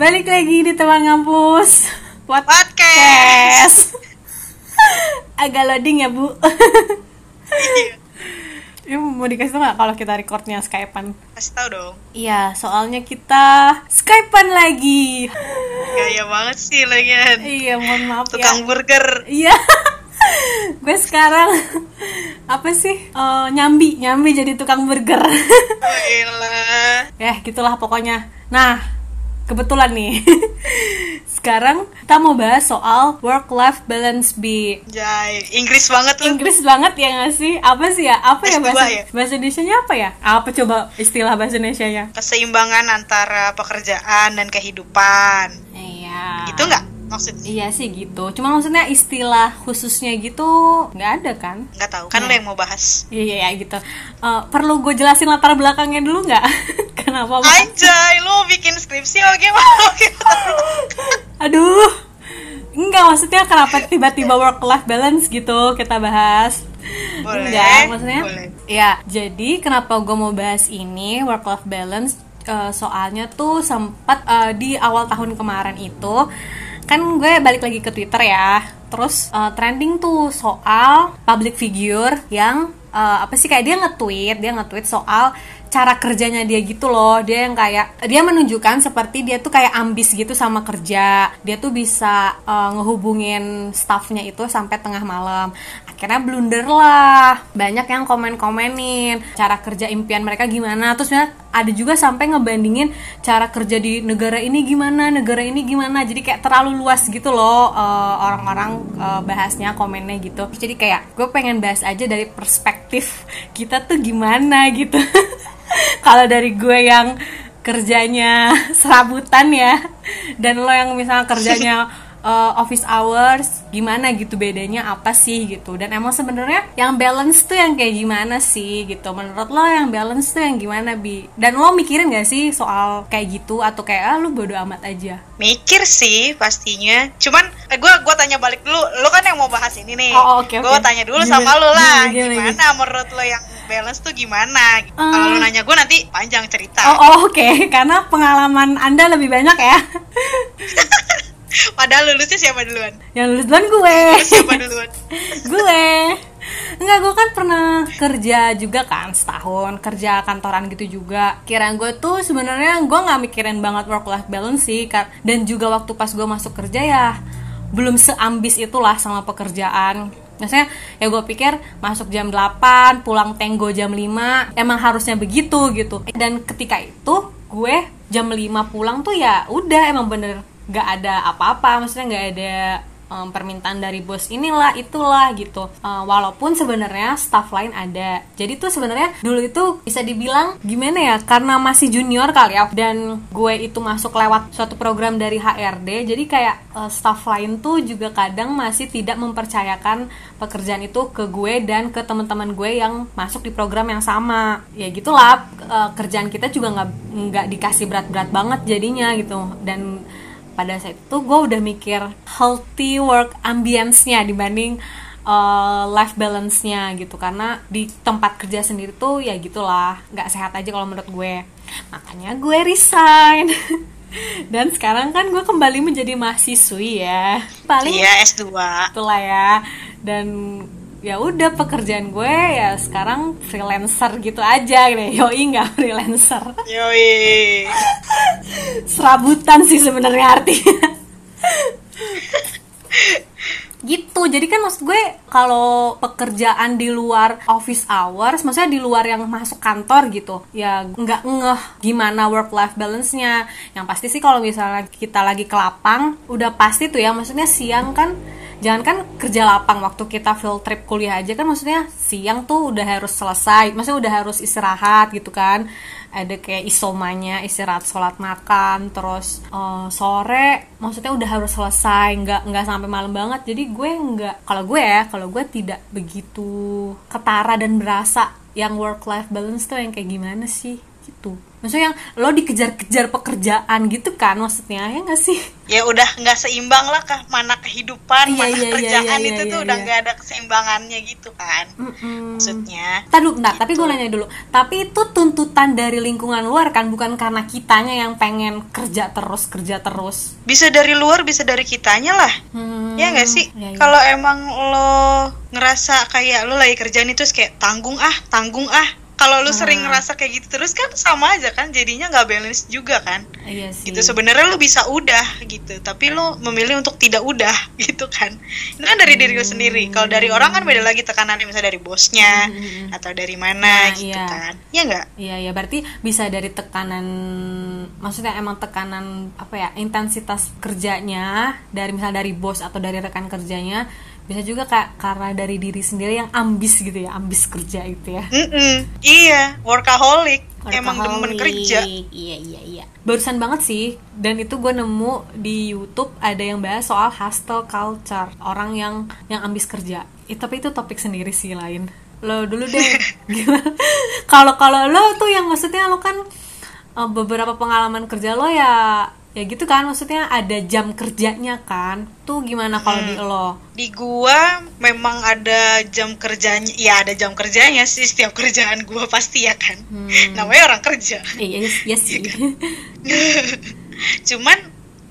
Balik lagi di teman ngampus Podcast. Agak loading ya bu Ini mau dikasih tau gak kalau kita recordnya Skypean? Kasih tau dong. Iya, soalnya kita Skypean lagi Gaya banget sih lagian. Iya, mohon maaf Tukang ya burger. Iya Gue sekarang Apa sih? Eh, nyambi, nyambi jadi tukang burger Oh. Ya, gitulah pokoknya. Nah, kebetulan nih. Sekarang kita mau bahas soal work-life balance B. Jai, Inggris banget lu. Inggris banget ya nggak sih? Apa sih ya? Apa ya S2 bahasa ya? bahasa Indonesia-nya apa ya? Apa coba istilah bahasa Indonesia-nya? Keseimbangan antara pekerjaan dan kehidupan. Iya. Gitu nggak maksudnya? Iya sih gitu. Cuma maksudnya istilah khususnya gitu nggak ada kan? Nggak tahu. Kan lu yang mau bahas. Iya iya iya, gitu. Eh, perlu gue jelasin latar belakangnya dulu nggak? Kenapa? Anjay, lu bikin skripsi apa gimana? Aduh. Enggak maksudnya kenapa tiba-tiba work life balance gitu kita bahas. Boleh, Enggak, maksudnya. boleh. Ya, jadi kenapa gue mau bahas ini work life balance eh, soalnya tuh sempat eh, di awal tahun kemarin itu kan gue balik lagi ke Twitter ya. Terus eh, trending tuh soal public figure yang eh, apa sih kayak dia nge-tweet, dia nge-tweet soal cara kerjanya dia gitu loh. Dia yang kayak dia menunjukkan seperti dia tuh kayak ambis gitu sama kerja. Dia tuh bisa uh, ngehubungin staffnya itu sampai tengah malam. Akhirnya blunder lah. Banyak yang komen-komenin cara kerja impian mereka gimana. Terus ada juga sampai ngebandingin cara kerja di negara ini gimana negara ini gimana. Jadi kayak terlalu luas gitu loh uh, orang-orang uh, bahasnya komennya gitu. Jadi kayak gue pengen bahas aja dari perspektif kita tuh gimana gitu. Kalau dari gue yang kerjanya serabutan ya dan lo yang misalnya kerjanya uh, office hours gimana gitu bedanya apa sih gitu dan emang sebenarnya yang balance tuh yang kayak gimana sih gitu menurut lo yang balance tuh yang gimana bi dan lo mikirin gak sih soal kayak gitu atau kayak ah lu bodo amat aja Mikir sih pastinya. Cuman eh, gua gua tanya balik dulu. Lu kan yang mau bahas ini nih. Oh, Gua oke. tanya dulu Gimana- sama lu lah. gimana- Gimana, gimana? menurut lo yang balance tuh gimana? Eh. Kalau lu nanya gua nanti panjang cerita. oh, oh, oke karena pengalaman anda lebih banyak ya Padahal lulusnya siapa duluan? yang lulus duluan gue siapa duluan? gue Enggak, gue kan pernah kerja juga kan setahun kerja kantoran gitu juga. Kira gue tuh sebenarnya gue nggak mikirin banget work life balance sih, dan juga waktu pas gue masuk kerja ya belum seambis itulah sama pekerjaan. Maksudnya ya gue pikir masuk jam 8, pulang tenggo jam 5, emang harusnya begitu gitu. Dan ketika itu gue jam 5 pulang tuh ya udah emang bener gak ada apa-apa, maksudnya gak ada em, permintaan dari bos inilah itulah gitu. Eh, walaupun sebenarnya staff lain ada. Jadi tuh sebenarnya dulu itu bisa dibilang gimana ya karena masih junior kali ya dan gue itu masuk lewat suatu program dari HRD jadi kayak eh, staff lain tuh juga kadang masih tidak mempercayakan pekerjaan itu ke gue dan ke teman-teman gue yang masuk di program yang sama. Ya gitulah eh, kerjaan kita juga nggak nggak dikasih berat-berat banget jadinya gitu. Dan pada saat itu gue udah mikir healthy work ambience-nya dibanding uh, life balance-nya gitu. Karena di tempat kerja sendiri tuh ya gitulah nggak sehat aja kalau menurut gue. Makanya gue resign. Dan sekarang kan gue kembali menjadi mahasiswi ya. Paling Iya, S2. itulah ya. Dan ya udah pekerjaan gue ya sekarang freelancer gitu aja gitu. Yoi nggak freelancer. Yoi. serabutan sih sebenarnya artinya. Gitu jadi kan maksud gue kalau pekerjaan di luar office hours maksudnya di luar yang masuk kantor gitu ya nggak ngeh gimana work life balance nya yang pasti sih kalau misalnya kita lagi ke lapang udah pasti tuh ya maksudnya siang kan jangan kan kerja lapang waktu kita field trip kuliah aja kan maksudnya siang tuh udah harus selesai maksudnya udah harus istirahat gitu kan. Ada kayak isomanya istirahat sholat makan terus eh, sore maksudnya udah harus selesai nggak nggak sampai malam banget. Jadi gue nggak kalau gue ya kalau gue tidak begitu ketara dan berasa yang work life balance tuh yang kayak gimana sih? Gitu maksudnya yang lo dikejar-kejar pekerjaan gitu kan maksudnya ya nggak sih ya udah nggak seimbang lah kah mana kehidupan Iya, mana iya, iya, kerjaan iya, itu iya, tuh udah iya. nggak ada keseimbangannya gitu kan Mm-mm. maksudnya Tadi dulu, bentar, tapi Gitu. gue nanya dulu. Tapi itu tuntutan dari lingkungan luar kan, bukan karena kitanya yang pengen kerja terus, kerja terus. bisa dari luar bisa dari kitanya lah Hmm, ya nggak sih iya, iya. kalau emang lo ngerasa kayak lo lagi kerjaan itu terus kayak tanggung ah tanggung ah kalau lo sering ngerasa kayak gitu terus kan sama aja kan jadinya nggak balance juga kan. Iya sih. gitu sebenarnya lo bisa udah gitu tapi lo memilih untuk tidak udah gitu kan. Itu kan dari diri lo sendiri. Kalau dari orang kan beda lagi tekanannya misalnya dari bosnya Hmm. atau dari mana Nah, gitu iya. kan. Ya nggak? Iya, ya berarti bisa dari tekanan, maksudnya emang tekanan apa ya, intensitas kerjanya dari misalnya dari bos atau dari rekan kerjanya, bisa juga kayak karena dari diri sendiri yang ambis gitu ya, ambis kerja itu ya. Mm-mm. iya workaholic emang demen kerja Iya iya iya. Barusan banget sih. Dan itu gue nemu di YouTube ada yang bahas soal hustle culture. Orang yang yang ambis kerja. Eh, tapi itu topik sendiri sih lain. Lo dulu deh. Kalau kalau lo tuh yang maksudnya lo kan eh, beberapa pengalaman kerja lo ya ya gitu kan maksudnya ada jam kerjanya kan. Tuh gimana kalau di lo? Di gua memang ada jam kerjanya ya ada jam kerjanya sih setiap kerjaan gua pasti ya kan. Hmm. namanya orang kerja. Eh iya iya sih. Cuman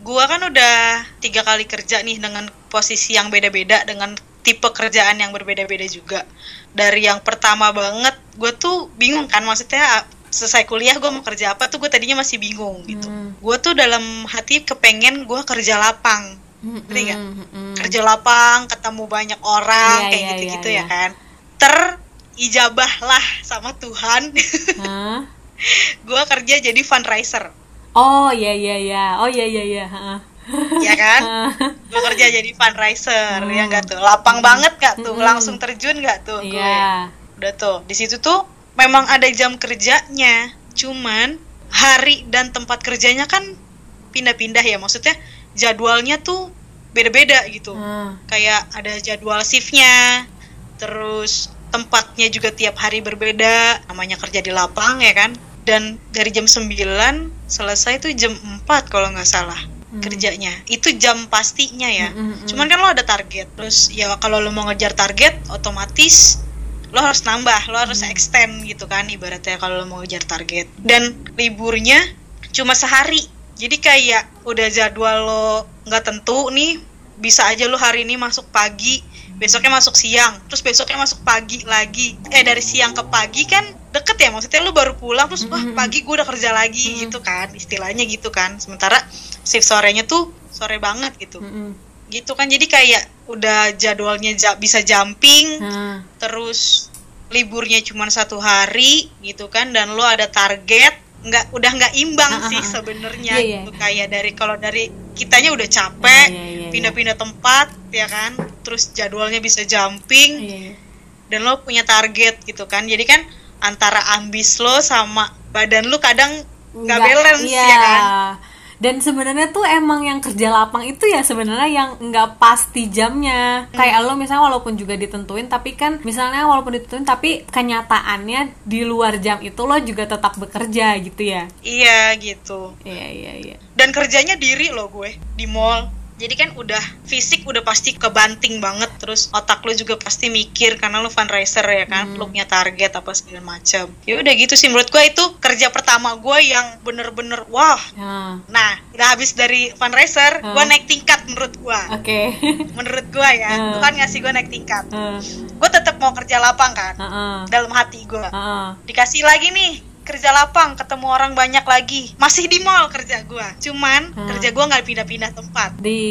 gua kan udah tiga kali kerja nih dengan posisi yang beda-beda dengan tipe kerjaan yang berbeda-beda juga. Dari yang pertama banget gua tuh bingung kan maksudnya selesai kuliah gue mau kerja apa tuh gue tadinya masih bingung gitu Hmm. gue tuh dalam hati kepengen gue kerja lapang Ngerti nggak? Mm, mm, mm. kerja lapang, ketemu banyak orang, Iya, kayak iya, gitu-gitu iya, ya iya. kan. Terijabahlah sama Tuhan, Hah? gue kerja jadi fundraiser, Oh iya iya iya. Oh iya iya iya. Heeh. ya kan? Gue kerja jadi fundraiser, ya nggak tuh? Lapang banget gak tuh? Hmm. Langsung terjun gak tuh? gue? Iya. Udah tuh, di situ tuh memang ada jam kerjanya, cuman hari dan tempat kerjanya kan pindah-pindah ya, maksudnya jadwalnya tuh beda-beda gitu. Heeh. kayak ada jadwal shiftnya terus tempatnya juga tiap hari berbeda namanya kerja di lapang ya kan dan dari jam 9 selesai tuh jam 4 kalau nggak salah kerjanya itu jam pastinya ya Hmm, hmm, hmm. cuman kan lo ada target terus ya kalau lo mau ngejar target otomatis lo harus nambah lo harus extend gitu kan ibaratnya kalau lo mau ngejar target. Dan liburnya cuma sehari. Jadi kayak udah jadwal lo nggak tentu nih bisa aja lo hari ini masuk pagi besoknya masuk siang terus besoknya masuk pagi lagi. Eh dari siang ke pagi kan deket ya maksudnya lo baru pulang terus wah pagi gue udah kerja lagi gitu kan istilahnya gitu kan. Sementara shift sorenya tuh sore banget gitu. Gitu kan jadi kayak udah jadwalnya ja- bisa jumping Nah, terus liburnya cuma satu hari gitu kan dan lo ada target nggak udah nggak imbang Ah, ah, sih ah. sebenarnya Iya, iya. gitu kayak dari kalau dari kitanya udah capek Iya, iya, iya, pindah-pindah tempat ya kan terus jadwalnya bisa jumping iya. dan lo punya target gitu kan jadi kan antara ambis lo sama badan lo kadang nggak balance iya. ya kan Dan sebenarnya tuh emang yang kerja lapang itu ya sebenarnya yang nggak pasti jamnya. Kayak lo misalnya walaupun juga ditentuin tapi kan misalnya walaupun ditentuin tapi kenyataannya di luar jam itu lo juga tetap bekerja gitu ya. iya gitu Iya iya iya. dan kerjanya diri lo gue di mall jadi kan udah fisik udah pasti kebanting banget terus otak lo juga pasti mikir karena lo fundraiser ya kan lo punya target apa segala macam ya udah gitu sih menurut gue itu kerja pertama gue yang bener-bener wah Nah, nah udah habis dari fundraiser Hmm. gue naik tingkat menurut gue oke. menurut gue ya Hmm. Tuhan ngasih gue naik tingkat Heeh. gue tetap mau kerja lapang kan Heeh. dalam hati gue Heeh. dikasih lagi nih kerja lapang ketemu orang banyak lagi masih di mall kerja gua cuman Hmm. kerja gua nggak pindah-pindah tempat Di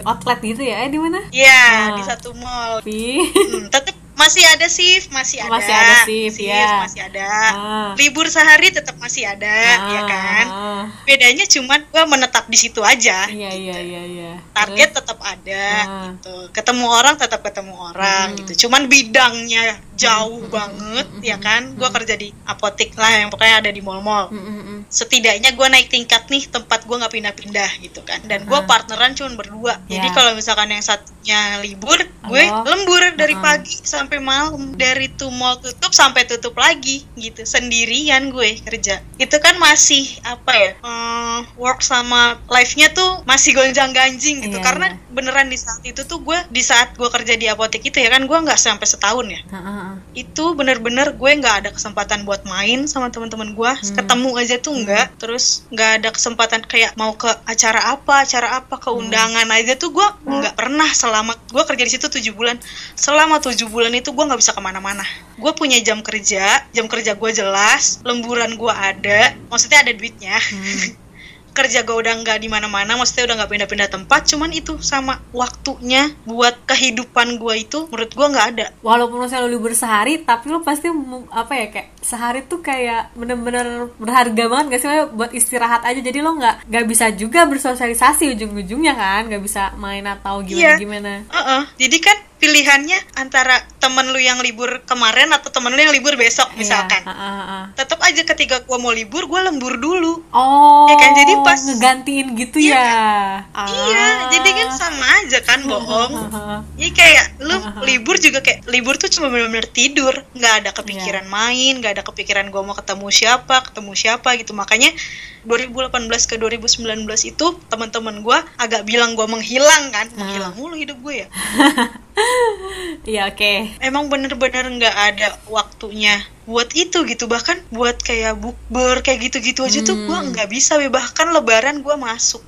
outlet gitu ya? Eh di mana? Iya Hmm. di satu mall hmm, tetap masih ada shift masih ada Masih ada shift, ya. masih ada Ah. libur sehari tetap masih ada ya kan Ah. bedanya cuman gua menetap di situ aja Iya iya iya iya. target tetap ada Ah. gitu ketemu orang tetap ketemu orang Hmm. gitu cuman bidangnya jauh banget ya kan gua kerja di apotik lah yang pokoknya ada di mall-mall Mm, mm, mm. setidaknya gue naik tingkat nih tempat gue nggak pindah-pindah gitu kan dan gue Uh-huh. partneran cuma berdua jadi Ya. kalau misalkan yang satunya libur gue Oh. lembur dari Uh-uh. pagi sampai malam. Dari tuh mall tutup sampai tutup lagi gitu. Sendirian gue kerja. Itu kan masih apa ya eh, work sama life-nya tuh masih gonjang ganjing gitu. Iya, karena iya. beneran di saat itu tuh gue di saat gue kerja di apotek itu ya kan gue nggak sampai setahun ya. Heeh, heeh. itu bener-bener gue nggak ada kesempatan buat main sama teman-teman gue. Ketemu aja tuh nggak. Terus nggak ada kesempatan kayak mau ke acara apa acara apa ke undangan aja tuh gue nggak pernah selama gue kerja di situ tujuh bulan. Selama tujuh bulan itu gue nggak bisa ke mana-mana. Gue punya jam kerja jam kerja gue jelas lemburan gue ada maksudnya ada duitnya. Kerja gue udah nggak di mana-mana maksudnya udah nggak pindah-pindah tempat cuman itu sama waktunya buat kehidupan gue itu menurut gue nggak ada. Walaupun misalnya lu libur sehari tapi lu pasti apa ya kayak sehari tuh kayak bener-bener berharga banget gak sih buat istirahat aja jadi lo nggak nggak bisa juga bersosialisasi ujung-ujungnya kan nggak bisa main atau gimana Iya. gimana Heeh. Jadi kan pilihannya antara temen lu yang libur kemarin atau temen lu yang libur besok misalkan. Iya, heeh, heeh. Tetap aja ketika gua mau libur, gua lembur dulu. oh Ya kan, jadi pas- ngegantiin gitu Iya ya Ah. Iya, jadi kan sama aja kan bohong. Heeh. Jadi kayak lu libur juga kayak libur tuh cuma benar-benar tidur, nggak ada kepikiran Iya. main, nggak ada kepikiran gua mau ketemu siapa, ketemu siapa gitu. Makanya 2018 ke 2019 itu teman-teman gua agak bilang gua menghilang kan, menghilang mulu hidup gue ya. iya oke. Emang bener-bener nggak ada waktunya buat itu gitu. Bahkan buat kayak bukber kayak gitu-gitu aja tuh gua nggak bisa. Bahkan lebaran gua masuk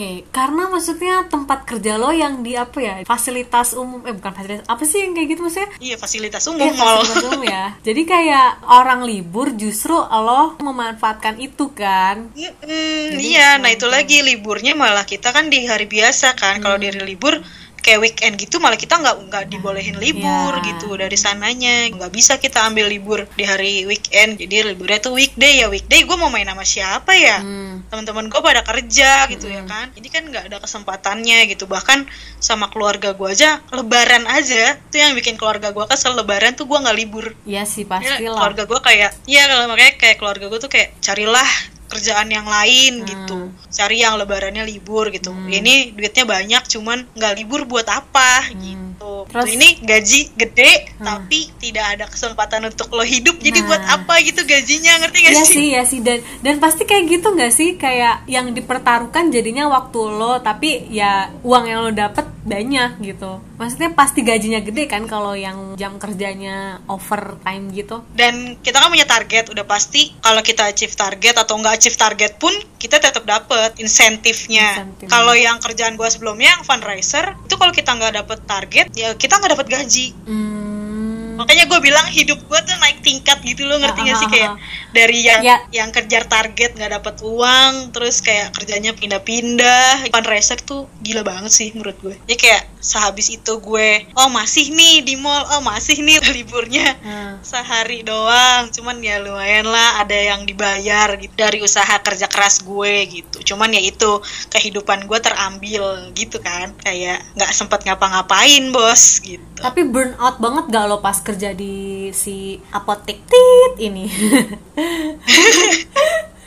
Oke, karena maksudnya tempat kerja lo yang di apa ya fasilitas umum eh bukan fasilitas apa sih yang kayak gitu maksudnya? Iya fasilitas umum mall fasilitas umum ya. Jadi kayak orang libur justru lo memanfaatkan itu kan. Mm-mm, iya. Nah itu lagi liburnya malah kita kan di hari biasa kan. Kalau di hari libur kayak weekend gitu malah kita nggak nggak dibolehin libur Iya. gitu dari sananya. Nggak bisa kita ambil libur di hari weekend jadi liburnya tuh weekday ya. Weekday gue mau main sama siapa ya? Hmm. teman-teman gue pada kerja gitu ya kan. Jadi kan nggak ada kesempatannya gitu. Bahkan sama keluarga gue aja lebaran aja tuh yang bikin keluarga gue kesel. Lebaran tuh gue nggak libur. Iya sih Ya, pasti lah. keluarga gue kayak ya kalau makanya kayak keluarga gue tuh kayak carilah kerjaan yang lain gitu. Cari yang lebarannya libur gitu. Ini duitnya banyak cuman nggak libur buat apa gitu. Terus- ini gaji gede tapi tidak ada kesempatan untuk lo hidup. Jadi Nah. buat apa gitu gajinya ngerti gak Iya sih? sih, ya sih. Dan dan pasti kayak gitu nggak sih? Kayak yang dipertaruhkan jadinya waktu lo tapi ya uang yang lo dapet banyak gitu. Maksudnya pasti gajinya gede kan kalau yang jam kerjanya overtime gitu. dan kita kan punya target. Udah pasti kalau kita achieve target atau nggak achieve target pun kita tetap dapet insentifnya Insentif. kalau yang kerjaan gua sebelumnya yang fundraiser itu kalau kita nggak dapet target ya kita nggak dapet gaji Hmm. makanya gue bilang hidup gue tuh naik tingkat gitu loh ngerti gak sih Ah, ah, kayak ah. dari yang Ya. yang kejar target nggak dapet uang terus kayak kerjanya pindah-pindah. Fundraiser tuh gila banget sih menurut gue. Ya kayak sehabis itu gue oh masih nih di mall oh masih nih liburnya. Hmm. sehari doang cuman ya lumayan lah ada yang dibayar gitu dari usaha kerja keras gue gitu. Cuman ya itu kehidupan gue terambil gitu kan. Kayak nggak sempet ngapa-ngapain bos gitu. Tapi burn out banget gak lo pas kerja di si apotek? Tit ini?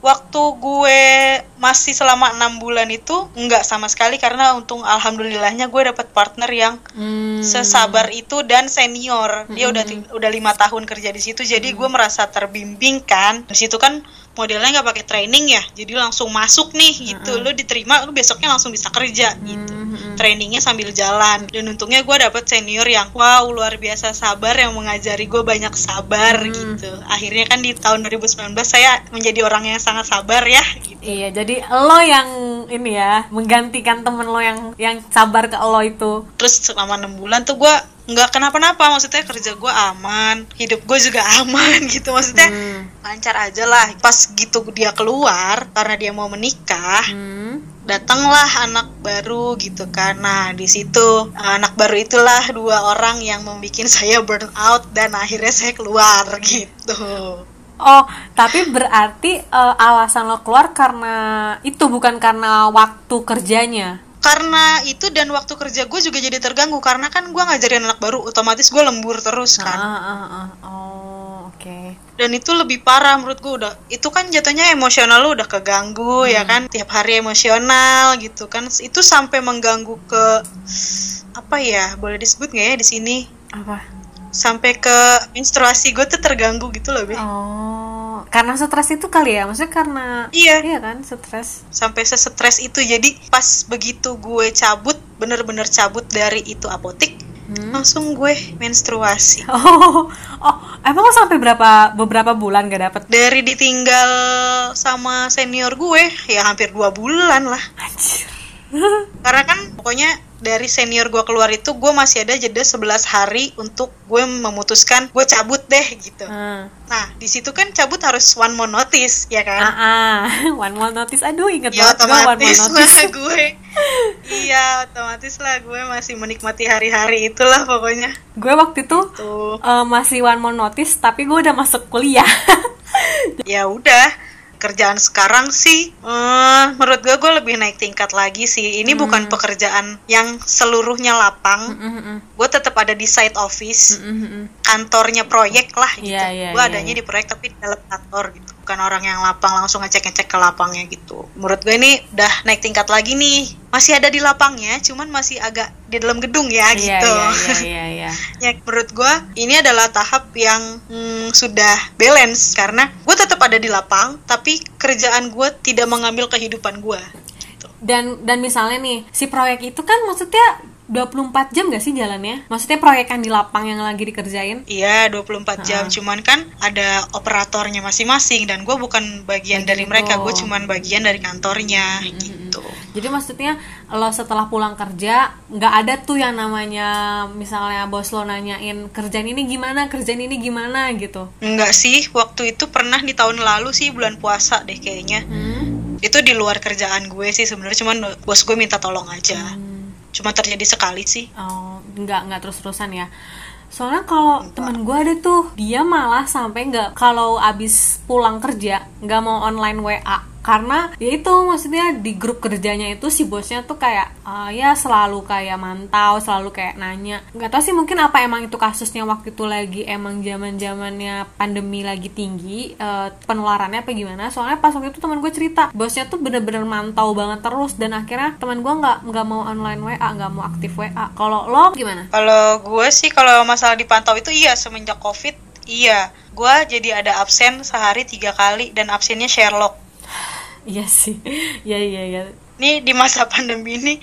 waktu gue masih selama enam bulan itu nggak sama sekali karena untung alhamdulillahnya gue dapet partner yang Hmm. sesabar itu dan senior. Dia udah ti- udah lima tahun kerja di situ jadi gue merasa terbimbing kan. Di situ kan modelnya nggak pakai training ya jadi langsung masuk nih gitu lu diterima lu besoknya langsung bisa kerja gitu Hmm. trainingnya sambil jalan dan untungnya gue dapet senior yang wow luar biasa sabar yang mengajari gue banyak sabar gitu akhirnya kan di tahun 2019 saya menjadi orang yang sangat sabar ya gitu. Iya, jadi lo yang ini ya menggantikan temen lo yang yang sabar ke lo itu. terus selama enam bulan tuh gue nggak kenapa-napa maksudnya kerja gue aman hidup gue juga aman gitu maksudnya Hmm. lancar aja lah pas gitu dia keluar karena dia mau menikah Hmm. datanglah anak baru gitu kan nah di situ anak baru itulah dua orang yang membuat saya burn out dan akhirnya saya keluar gitu Oh, tapi berarti eh, alasan lo keluar karena itu bukan karena waktu kerjanya. Karena itu dan waktu kerja gue juga jadi terganggu karena kan gue ngajarin anak baru otomatis gue lembur terus kan Ah, ah, ah. Oh, oke Oke. dan itu lebih parah menurut gue udah itu kan jatuhnya emosional lu udah keganggu ya kan tiap hari emosional gitu kan itu sampai mengganggu ke apa ya boleh disebut nggak ya di sini Apa? Sampai ke menstruasi gue tuh terganggu gitu loh Be. Oh, karena stres itu kali ya? Maksudnya karena iya Iya kan, stres. sampai sesetres itu jadi pas begitu gue cabut bener-bener cabut dari itu apotik Hmm. langsung gue menstruasi Oh, oh, emang lo sampai berapa beberapa bulan gak dapet? dari ditinggal sama senior gue ya hampir dua bulan lah Anjir. Karena kan pokoknya dari senior gue keluar itu gue masih ada jeda 11 hari untuk gue memutuskan gue cabut deh gitu Hmm. nah di situ kan cabut harus one more notice ya kan Ah, ah. one more notice. Aduh, inget ya banget gue one more notice. lah gue iya otomatis lah gue masih menikmati hari-hari itulah pokoknya gue waktu itu tuh eh, masih one more notice, tapi gue udah masuk kuliah. ya udah kerjaan sekarang sih eh, menurut gue gue lebih naik tingkat lagi sih ini bukan Hmm. pekerjaan yang seluruhnya lapang Mm-mm-mm. gue tetap ada di side office Mm-mm-mm. kantornya proyek lah gitu Iya, iya, gue iya, adanya iya. di proyek tapi di dalam kantor gitu bukan orang yang lapang langsung ngecek ngecek ke lapangnya gitu. Menurut gue ini udah naik tingkat lagi nih. Masih ada di lapangnya cuman masih agak di dalam gedung ya Iya, gitu. iya, iya, iya, iya. ya menurut gue ini adalah tahap yang hmm, sudah balance. Karena gue tetap ada di lapang tapi kerjaan gue tidak mengambil kehidupan gue. Dan dan misalnya nih, si proyek itu kan maksudnya 24 jam gak sih jalannya? Maksudnya proyek yang di lapang yang lagi dikerjain? Iya 24 jam cuman kan ada operatornya masing-masing dan gue bukan bagian dari Begitu. mereka gue cuman bagian dari kantornya gitu Jadi maksudnya lo setelah pulang kerja nggak ada tuh yang namanya misalnya bos lo nanyain kerjaan ini gimana, kerjaan ini gimana gitu. Enggak sih waktu itu pernah di tahun lalu sih bulan puasa deh kayaknya Hmm? itu di luar kerjaan gue sih sebenarnya cuman bos gue minta tolong aja Hmm. Cuma terjadi sekali sih. Oh, nggak nggak terus-terusan ya. Soalnya kalau temen gue ada tuh dia malah sampai nggak kalau abis pulang kerja nggak mau online WA karena ya itu maksudnya di grup kerjanya itu si bosnya tuh kayak ah, ya selalu kayak mantau selalu kayak nanya. Nggak tahu sih mungkin apa emang itu kasusnya waktu itu lagi emang zaman zamannya pandemi lagi tinggi eh, penularannya apa gimana. Soalnya pas waktu itu teman gue cerita bosnya tuh bener-bener mantau banget terus dan akhirnya teman gue nggak nggak mau online WA nggak mau aktif WA kalau lo gimana? Kalau gue sih kalau masalah dipantau itu iya semenjak covid iya. Gue jadi ada absen sehari tiga kali dan absennya Sherlock iya sih. Iya iya iya. Ini di masa pandemi ini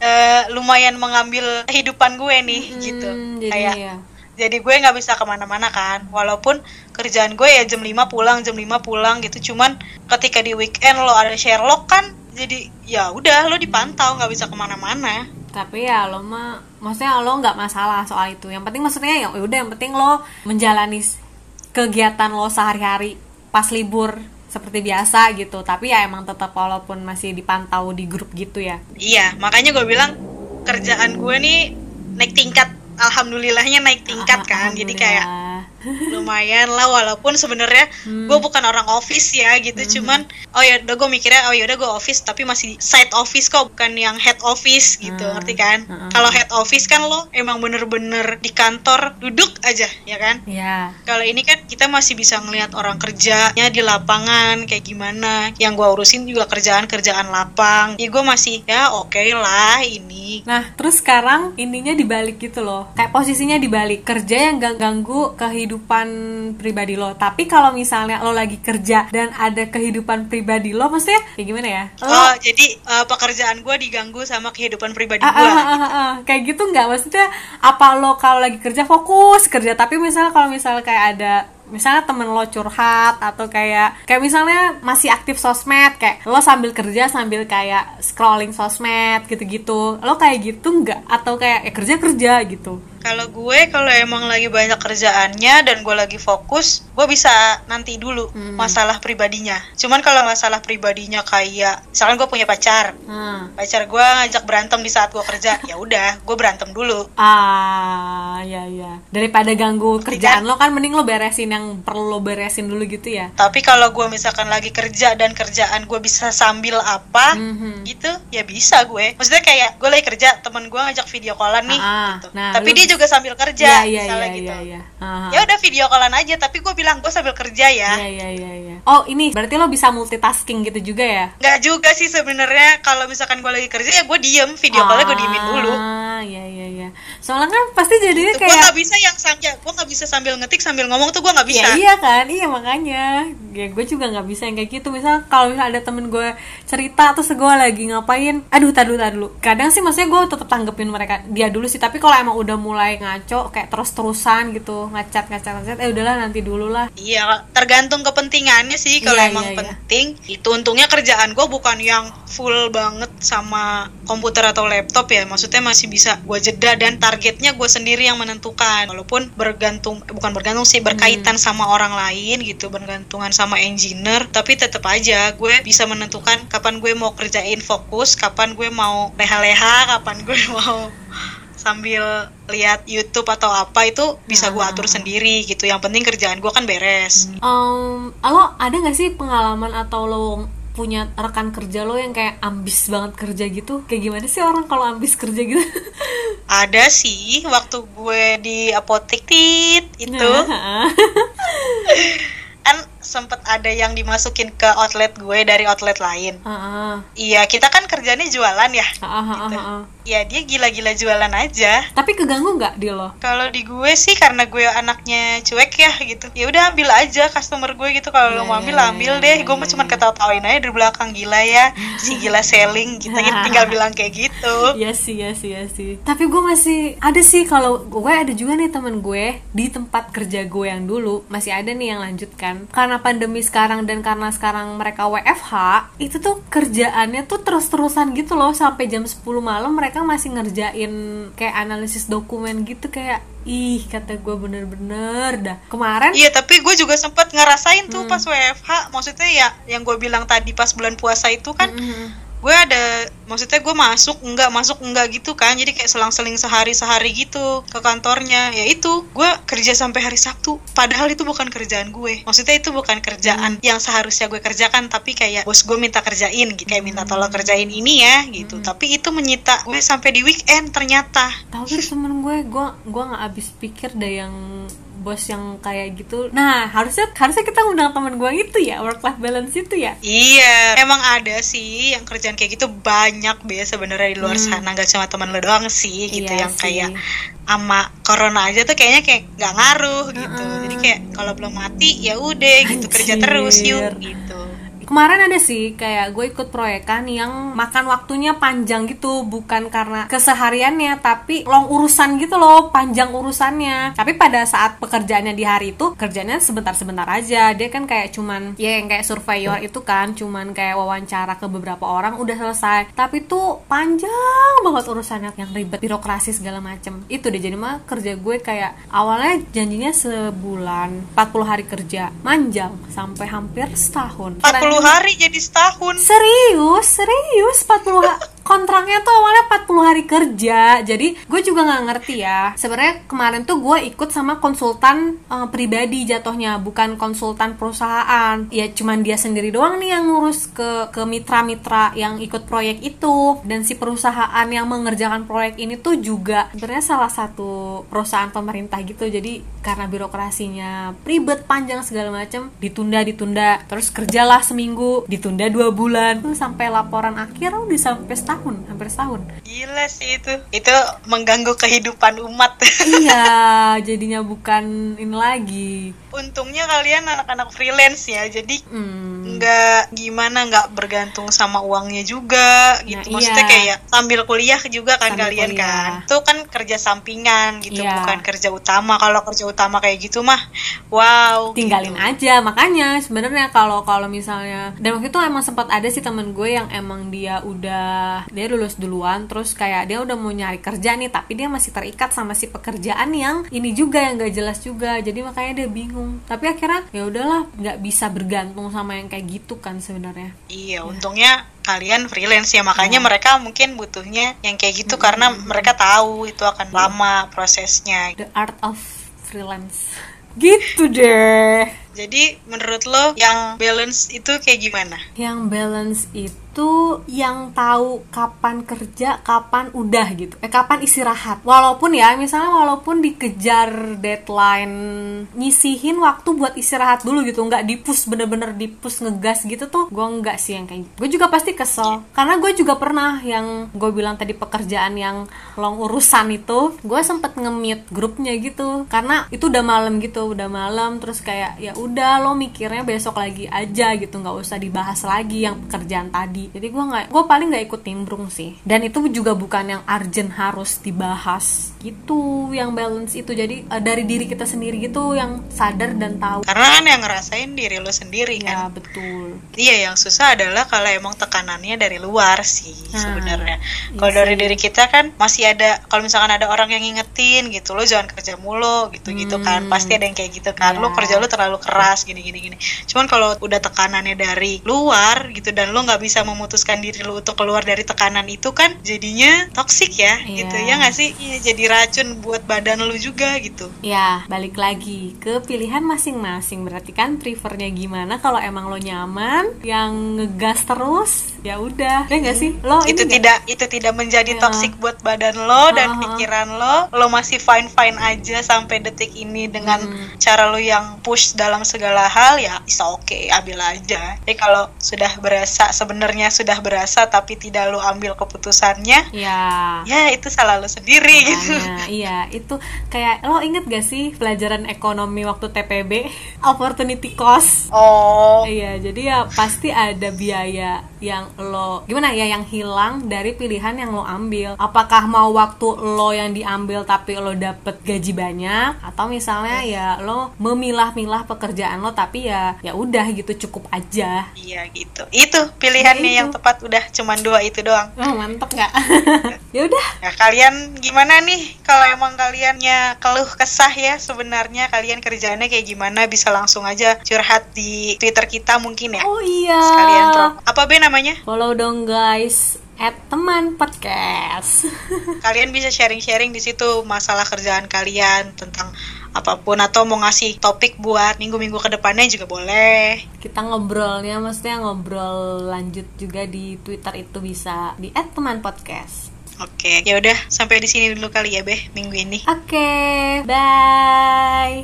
eh, lumayan mengambil kehidupan gue nih gitu. Hmm, jadi kayak ya jadi gue nggak bisa ke mana-mana kan. Walaupun kerjaan gue ya jam 5 pulang jam 5 pulang gitu. Cuman ketika di weekend lo ada Sherlock kan jadi ya udah lo dipantau nggak bisa ke mana-mana. Tapi ya lo mah maksudnya lo nggak masalah soal itu. Yang penting maksudnya ya udah yang penting lo menjalani kegiatan lo sehari-hari pas libur seperti biasa gitu. Tapi ya emang tetap walaupun masih dipantau di grup gitu ya. Iya makanya gue bilang kerjaan gue nih naik tingkat. Alhamdulillahnya naik tingkat kan. Jadi kayak. Lumayan lah walaupun sebenarnya Hmm. gue bukan orang office ya gitu. Cuman oh ya udah gue mikirnya oh ya udah gue office tapi masih side office kok bukan yang head office gitu. Hmm. ngerti kan? Hmm. kalau head office kan lo emang bener-bener di kantor duduk aja ya kan? Ya kalau ini kan kita masih bisa ngelihat orang kerjanya di lapangan kayak gimana. Yang gue urusin juga kerjaan-kerjaan lapang. Ya gue masih ya oke lah ini. Nah, terus sekarang ininya dibalik gitu loh. Kayak posisinya dibalik, kerja yang gak ganggu kehidupan pribadi lo. Tapi kalau misalnya lo lagi kerja dan ada kehidupan pribadi lo, maksudnya kayak gimana ya? Lo oh jadi eh, pekerjaan gue diganggu sama kehidupan pribadi Ah, gue ah, ah, ah. kayak gitu nggak maksudnya apa lo kalau lagi kerja fokus kerja tapi misalnya kalau misalnya kayak ada misalnya temen lo curhat atau kayak kayak misalnya masih aktif sosmed kayak lo sambil kerja sambil kayak scrolling sosmed gitu-gitu lo kayak gitu nggak atau kayak ya kerja kerja gitu Kalau gue kalau emang lagi banyak kerjaannya dan gue lagi fokus, gue bisa nanti dulu Hmm. masalah pribadinya. Cuman kalau masalah pribadinya kayak, misalkan gue punya pacar, hmm. pacar gue ngajak berantem di saat gue kerja, ya udah, gue berantem dulu. ah Ah, ya ya. Daripada ganggu kerjaan lo kan mending lo beresin yang perlu lo beresin dulu gitu ya. Tapi kalau gue misalkan lagi kerja dan kerjaan gue bisa sambil apa Mhm. gitu, ya bisa gue. Maksudnya kayak gue lagi kerja, temen gue ngajak video callan nih, Ah, gitu. nah, tapi lu- dia juga sambil kerja, Iya iya misalnya iya gitu. iya. Ah, Ya udah video callan aja, tapi gue bilang gue sambil kerja ya. Iya iya iya iya. Oh, ini berarti lo bisa multitasking gitu juga ya? Nggak juga sih sebenarnya kalau misalkan gue lagi kerja ya gue diem video callnya gue diemin dulu. Iya iya iya. Soalnya kan pasti jadinya gue kayak nggak bisa yang sambil gue nggak bisa sambil ngetik sambil ngomong tuh gue nggak bisa. Ya iya kan, iya makanya ya gue juga nggak bisa yang kayak gitu. Misal kalau misal ada temen gue cerita terus gue lagi ngapain, aduh tadi dulu. Kadang sih maksudnya gue tetap tanggepin mereka dia dulu sih. Tapi kalau emang udah mulai ngaco kayak terus terusan gitu ngechat ngechat ngechat, eh udahlah nanti dulu lah. Iya, tergantung kepentingannya sih kalau Iya, emang iya, iya. penting. Itu untungnya kerjaan gue bukan yang full banget sama komputer atau laptop ya. Maksudnya masih bisa gue jeda dan targetnya gue sendiri yang menentukan. Walaupun bergantung, bukan bergantung sih berkaitan Hmm. sama orang lain gitu, bergantungan sama engineer. Tapi tetap aja gue bisa menentukan kapan gue mau kerjain fokus, kapan gue mau leha-leha, kapan gue mau sambil lihat YouTube atau apa itu bisa gue atur sendiri gitu. Yang penting kerjaan gue kan beres. Um, lo ada nggak sih pengalaman atau lo punya rekan kerja lo yang kayak ambis banget kerja gitu? Kayak gimana sih orang kalau ambis kerja gitu? Ada sih waktu gue di apotek tit itu kan sempet ada yang dimasukin ke outlet gue dari outlet lain. Ah, Iya kita kan kerjanya jualan ya. ah, ah. Ya dia gila-gila jualan aja. Tapi keganggu nggak di lo? Kalau di gue sih karena gue anaknya cuek ya gitu. Ya udah ambil aja customer gue gitu. Kalau lo Iya, mau iya, ambil iya, ambil deh. iya, Gue mah cuma ketawa-tawain aja dari belakang gila ya. Si gila selling kita tinggal bilang kayak gitu. Iya sih, iya sih, iya sih. Tapi gue masih ada sih kalau gue ada juga nih temen gue di tempat kerja gue yang dulu masih ada nih yang lanjutkan. Karena pandemi sekarang dan karena sekarang mereka WFH, itu tuh kerjaannya tuh terus-terusan gitu loh sampai jam 10 malam mereka masih ngerjain kayak analisis dokumen gitu kayak ih kata gue bener-bener dah. Kemarin Iya tapi gue juga sempet ngerasain tuh Hmm. pas WFH Maksudnya ya yang gue bilang tadi pas bulan puasa itu kan Mm-mm. Gue ada Maksudnya gue masuk enggak masuk enggak gitu kan. Jadi kayak selang-seling sehari-sehari gitu ke kantornya. Ya itu gue kerja sampai hari Sabtu. Padahal itu bukan kerjaan gue. Maksudnya itu bukan kerjaan yang seharusnya gue kerjakan Tapi kayak bos gue minta kerjain gitu Kayak minta tolong kerjain ini ya gitu. Tapi itu menyita gue sampai di weekend ternyata. Tapi temen gue gue gue nggak habis pikir deh yang bos yang kayak gitu nah harusnya harusnya kita undang temen gue itu ya work life balance itu ya Iya, emang ada sih yang kerjaan kayak gitu banyak be sebenarnya di luar sana nggak cuma teman lo doang sih gitu Hmm. Iya yang sih. kayak ama corona aja tuh kayaknya kayak nggak ngaruh gitu. Jadi kayak kalau belum mati ya udah gitu kerja terus yuk gitu. Kemarin ada sih kayak gue ikut proyekan yang makan waktunya panjang gitu bukan karena kesehariannya tapi long urusan gitu loh panjang urusannya. Tapi pada saat pekerjaannya di hari itu kerjanya sebentar-sebentar aja. Dia kan kayak cuman ya yang kayak surveyor itu kan cuman kayak wawancara ke beberapa orang udah selesai. Tapi tuh panjang banget urusannya yang ribet birokrasi segala macem. Itu deh jadi mah kerja gue kayak awalnya janjinya sebulan 40 hari kerja manjang sampai hampir setahun. 40 hari jadi setahun. Serius, serius 40 ha- kontraknya tuh awalnya 40 hari kerja. Jadi gue juga nggak ngerti ya. Sebenarnya kemarin tuh gue ikut sama konsultan eh, pribadi jatuhnya, bukan konsultan perusahaan. Ya cuman dia sendiri doang nih yang ngurus ke ke mitra-mitra yang ikut proyek itu. Dan si perusahaan yang mengerjakan proyek ini tuh juga sebenarnya salah satu perusahaan pemerintah gitu. Jadi karena birokrasinya ribet panjang segala macam, ditunda ditunda. Terus kerjalah seminggu, ditunda dua bulan, sampai laporan akhir udah sampai hampir setahun. Gila sih itu. Itu mengganggu kehidupan umat. iya, jadinya bukan ini lagi. Untungnya kalian anak-anak freelance ya. Jadi Hmm. nggak gimana nggak bergantung sama uangnya juga gitu Nah, maksudnya iya. kayak sambil kuliah juga kan Sambil kalian kuliah. kan itu kan kerja sampingan gitu Iya. bukan kerja utama kalau kerja utama kayak gitu mah wow tinggalin aja makanya sebenarnya kalau kalau misalnya dan waktu itu emang sempat ada sih temen gue yang emang dia udah dia lulus duluan terus kayak dia udah mau nyari kerja nih tapi dia masih terikat sama si pekerjaan yang ini juga yang gak jelas juga. Jadi makanya dia bingung. Tapi akhirnya ya udahlah nggak bisa bergantung sama yang kayak gitu kan sebenarnya. Iya, untungnya kalian freelance ya. Makanya Iya. mereka mungkin butuhnya yang kayak gitu karena mereka tahu itu akan lama prosesnya. the art of freelance. Gitu deh. Jadi menurut lo yang balance itu kayak gimana? yang balance itu yang tahu kapan kerja, kapan udah gitu. Eh kapan istirahat. Walaupun ya, misalnya walaupun dikejar deadline, nyisihin waktu buat istirahat dulu gitu, nggak dipus bener-bener dipus ngegas gitu tuh. Gue nggak sih yang kayak gitu. Gue juga pasti kesel. Karena gue juga pernah yang gue bilang tadi pekerjaan yang long urusan itu, gue sempet nge-mute grupnya gitu. Karena itu udah malam gitu, udah malam terus kayak ya udah lo mikirnya besok lagi aja gitu, nggak usah dibahas lagi yang pekerjaan tadi. Jadi gue nggak, gue paling nggak ikut nimbrung sih. Dan itu juga bukan yang urgent harus dibahas gitu, yang balance itu. Jadi eh, dari diri kita sendiri gitu yang sadar dan tahu. Karena kan yang ngerasain diri lo sendiri Ya kan. betul. Iya, yang susah adalah kalau emang tekanannya dari luar sih Nah, sebenarnya. iya Kalau dari diri kita kan masih ada kalau misalkan ada orang yang ngingetin gitu, lo jangan kerja mulu gitu-gitu kan. Hmm. Pasti ada yang kayak gitu kan. Lo Iya. kerja lo terlalu keras gini-gini gini. Cuman kalau udah tekanannya dari luar gitu dan lo nggak bisa memutuskan diri lo untuk keluar dari tekanan itu kan jadinya toksik ya Iya. gitu. Ya nggak sih? Iya, jadi racun buat badan lo juga gitu. Ya, balik lagi ke pilihan masing-masing. Berarti kan prefernya gimana kalau emang lo nyaman, yang ngegas terus, ya udah. Ya nggak sih? Lo itu nggak? tidak itu tidak menjadi Ya. toksik buat badan lo dan Aha. pikiran lo lo masih fine fine aja sampai detik ini dengan Hmm. cara lo yang push dalam segala hal ya bisa oke ambil aja jadi kalau sudah berasa sebenarnya sudah berasa tapi tidak lo ambil keputusannya Ya. ya itu salah lo sendiri gitu Makanya, iya, itu kayak lo inget gak sih pelajaran ekonomi waktu TPB opportunity cost? oh Iya, jadi ya pasti ada biaya yang lo gimana ya yang hilang dari pilihan yang lo ambil. Apakah mau waktu lo yang diambil tapi lo dapet gaji banyak atau misalnya ya lo memilah-milah pekerjaan lo tapi ya ya udah gitu cukup aja. iya gitu itu pilihannya Ya, itu. yang tepat udah cuman dua itu doang Oh, mantep nggak? ya udah. Ya kalian gimana nih kalau emang kaliannya keluh kesah ya sebenarnya kalian kerjaannya kayak gimana bisa langsung aja curhat di Twitter kita mungkin ya. Oh iya. Sekalian. Apa be namanya? Follow dong guys at teman podcast. Kalian bisa sharing-sharing di situ masalah kerjaan kalian tentang apa pun atau mau ngasih topik buat minggu-minggu ke depannya juga boleh. kita ngobrolnya maksudnya ngobrol lanjut juga di Twitter itu bisa di @teman_podcast. Oke, ya udah sampai di sini dulu kali ya, Beh, minggu ini. Oke, bye.